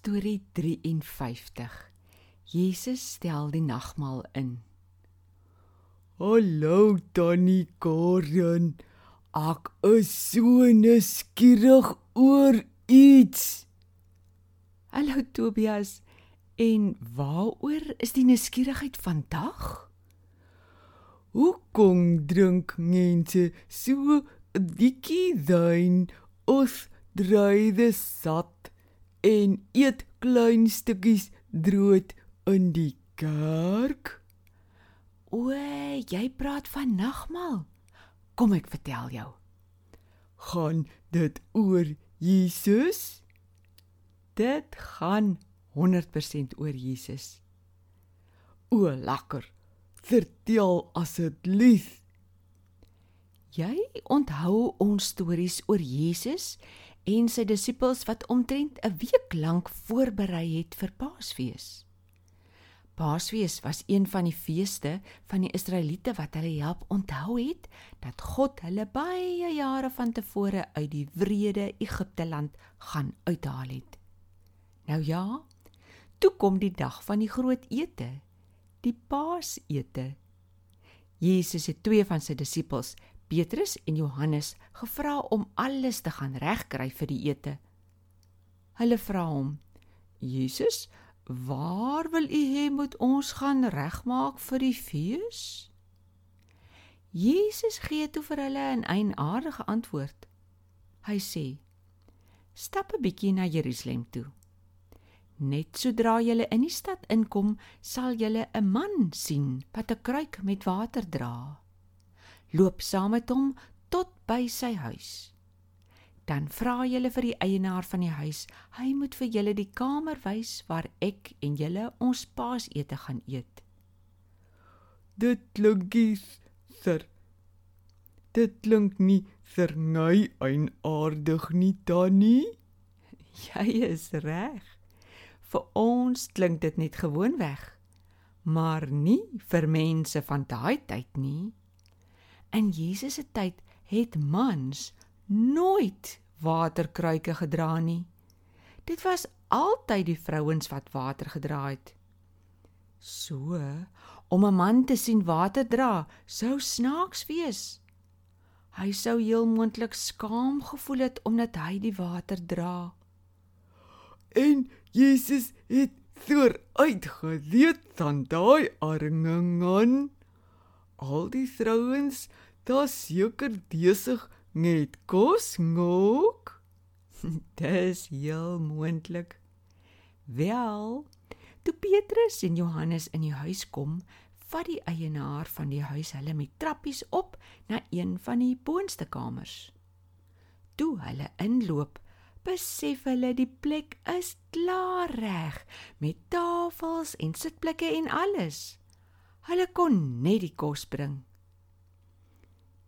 Storie 53. Jesus stel die nagmaal in. Hallo Tannie Karen. Ek is so nuuskierig oor iets. Hallo Tobias. En waaroor is die nuuskierigheid vandag? Hoekom drink mense so bietjie wyn of dry dit sat en eet klein stukkies brood in die kerk? O, jy praat van nagmaal. Kom ek vertel jou. Gaan dit oor Jesus? Dit gaan 100% oor Jesus. O, lekker. Vertel asseblief. Jy onthou ons stories oor Jesus en sy disippels wat omtrent 'n week lank voorberei het vir Paasfees. Paasfees was een van die feeste van die Israeliete wat hulle help onthou het dat God hulle baie jare van tevore uit die wrede Egipte land gaan uithaal het. Nou ja, toe kom die dag van die groot ete, die Paasete. Jesus het twee van sy disippels Petrus en Johannes gevra om alles te gaan regkry vir die ete. Hulle vra hom: "Jesus, waar wil u hê moet ons gaan regmaak vir die fees?" Jesus gee toe vir hulle 'n eienaardige antwoord. Hy sê: "Stap 'n bietjie na Jerusalem toe. Net sodra julle in die stad inkom, sal julle 'n man sien wat 'n kruik met water dra." Loop saam met hom tot by sy huis. Dan vra julle vir die eienaar van die huis, hy moet vir julle die kamer wys waar ek en julle ons paasete gaan eet. Dit klink gister. Dit klink nie verny eienaardig nie, Tannie. Jy is reg. Vir ons klink dit net gewoonweg, maar nie vir mense van daai tyd nie. In Jesus se tyd het mans nooit waterkruike gedra nie. Dit was altyd die vrouens wat water gedra het. So, om 'n man te sien water dra, sou snaaks wees. Hy sou heel moontlik skaam gevoel het omdat hy die water dra. En Jesus het voor uitgeweet van daai arringe al die vrouens daar seker besig met kos ngok. Dis heel moontlik. Wel, toe Petrus en Johannes in die huis kom, vat die eienaar van die huis hulle met trappies op na een van die boonste kamers. Toe hulle inloop, besef hulle die plek is klaar reg met tafels en sitplekke en alles. Hulle kon net die kos bring.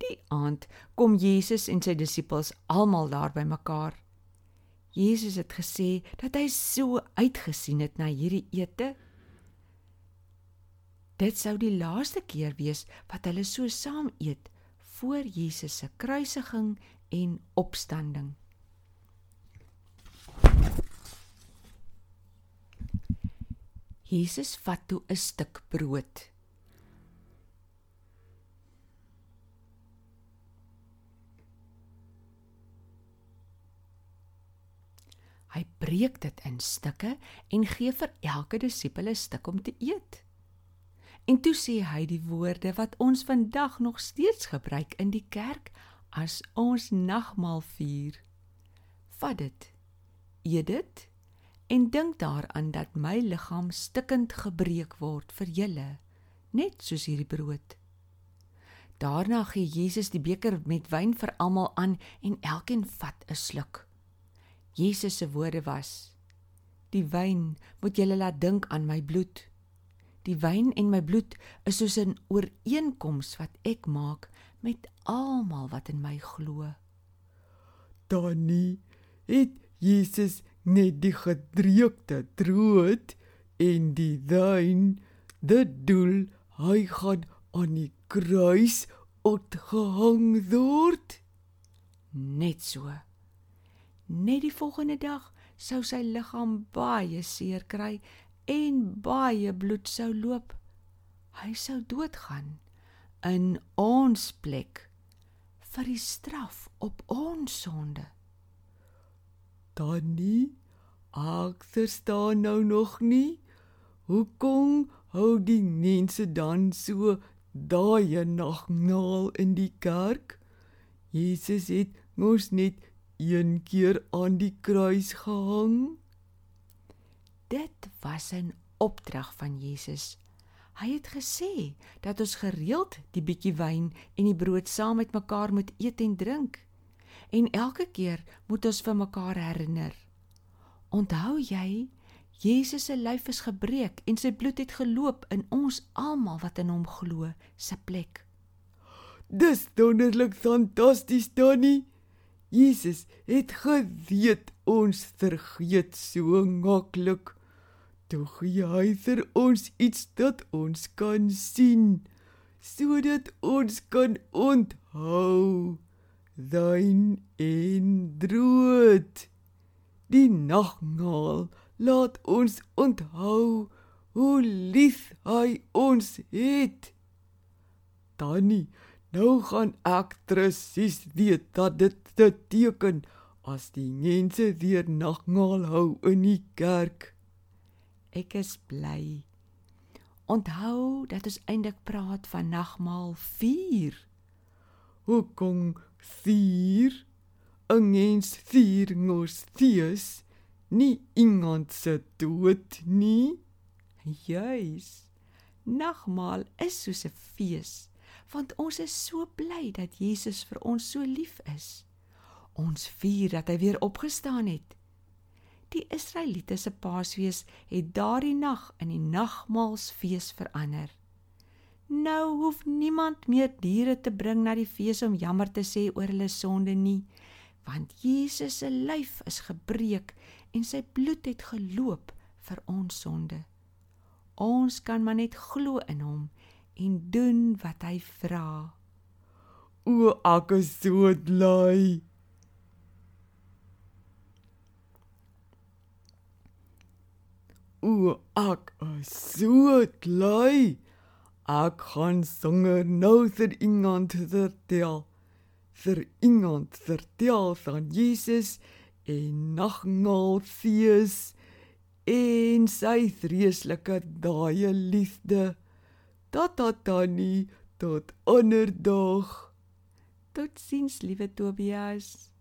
Die aand kom Jesus en sy disippels almal daar by mekaar. Jesus het gesê dat hy so uitgesien het na hierdie ete. Dit sou die laaste keer wees wat hulle so saam eet voor Jesus se kruisiging en opstanding. Jesus vat toe 'n stuk brood. Hy breek dit in stukke en gee vir elke disipel 'n stuk om te eet. En toe sê hy die woorde wat ons vandag nog steeds gebruik in die kerk as ons nagmaal vier. Vat dit. Eet dit en dink daaraan dat my liggaam stikkend gebreek word vir julle, net soos hierdie brood. Daarna gee Jesus die beker met wyn vir almal aan en elkeen vat 'n sluk. Jesus se woorde was: Die wyn moet julle laat dink aan my bloed. Die wyn en my bloed is soos 'n ooreenkoms wat ek maak met almal wat in my glo. Danie het Jesus net die gedreukte brood en die wyn dit doel hy gaan aan die kruis opgehang word net so Net die volgende dag sou sy liggaam baie seer kry en baie bloed sou loop. Hy sou doodgaan in ons plek vir die straf op ons sonde. Tannie, ek verstaan nou nog nie. Hoekom hou die mense dan so daai nagmaal in die kerk? Jesus het mos net een keer aan die kruis gehang. Dit was 'n opdrag van Jesus. Hy het gesê dat ons gereeld die bietjie wyn en die brood saam met mekaar moet eet en drink. En elke keer moet ons vir mekaar herinner. Onthou jy, Jesus se lyf is gebreek en sy bloed het geloop in ons almal wat in hom glo se plek. Dis wonderlik fantasties, Tannie. Jesus het geweet ons vergeet so maklik. Toe gee hy vir ons iets dat ons kan sien sodat ons kan onthou thyn in drood die nagmaal laat ons onthou hoe lief hy ons het Tannie nou gaan ek presies weet dat dit te teken as die mense weer nagmaal hou in die kerk Ek is bly. Onthou dat ons eintlik praat van nagmaal 4. Hoekom 4? 'n Mens vier mos fees, nie iemand se dood nie. Juis. Nagmaal is soos 'n fees, want ons is so bly dat Jesus vir ons so lief is. Ons vier dat hy weer opgestaan het. Die Israeliete se Paasfees het daardie nag in die nagmaalsfees verander. Nou hoef niemand meer diere te bring na die fees om jammer te sê oor hulle sonde nie, want Jesus se lyf is gebreek en sy bloed het geloop vir ons sonde. Ons kan maar net glo in hom en doen wat hy vra. O, ek is so bly. O, ek is so bly. Ek gaan sanger nou vir iemand vertel. Vir iemand vertel van Jesus en nagmaalfees en sy vreeslike daai liefde. Tata Tannie tot ander dag. Totsiens, liewe Tobias.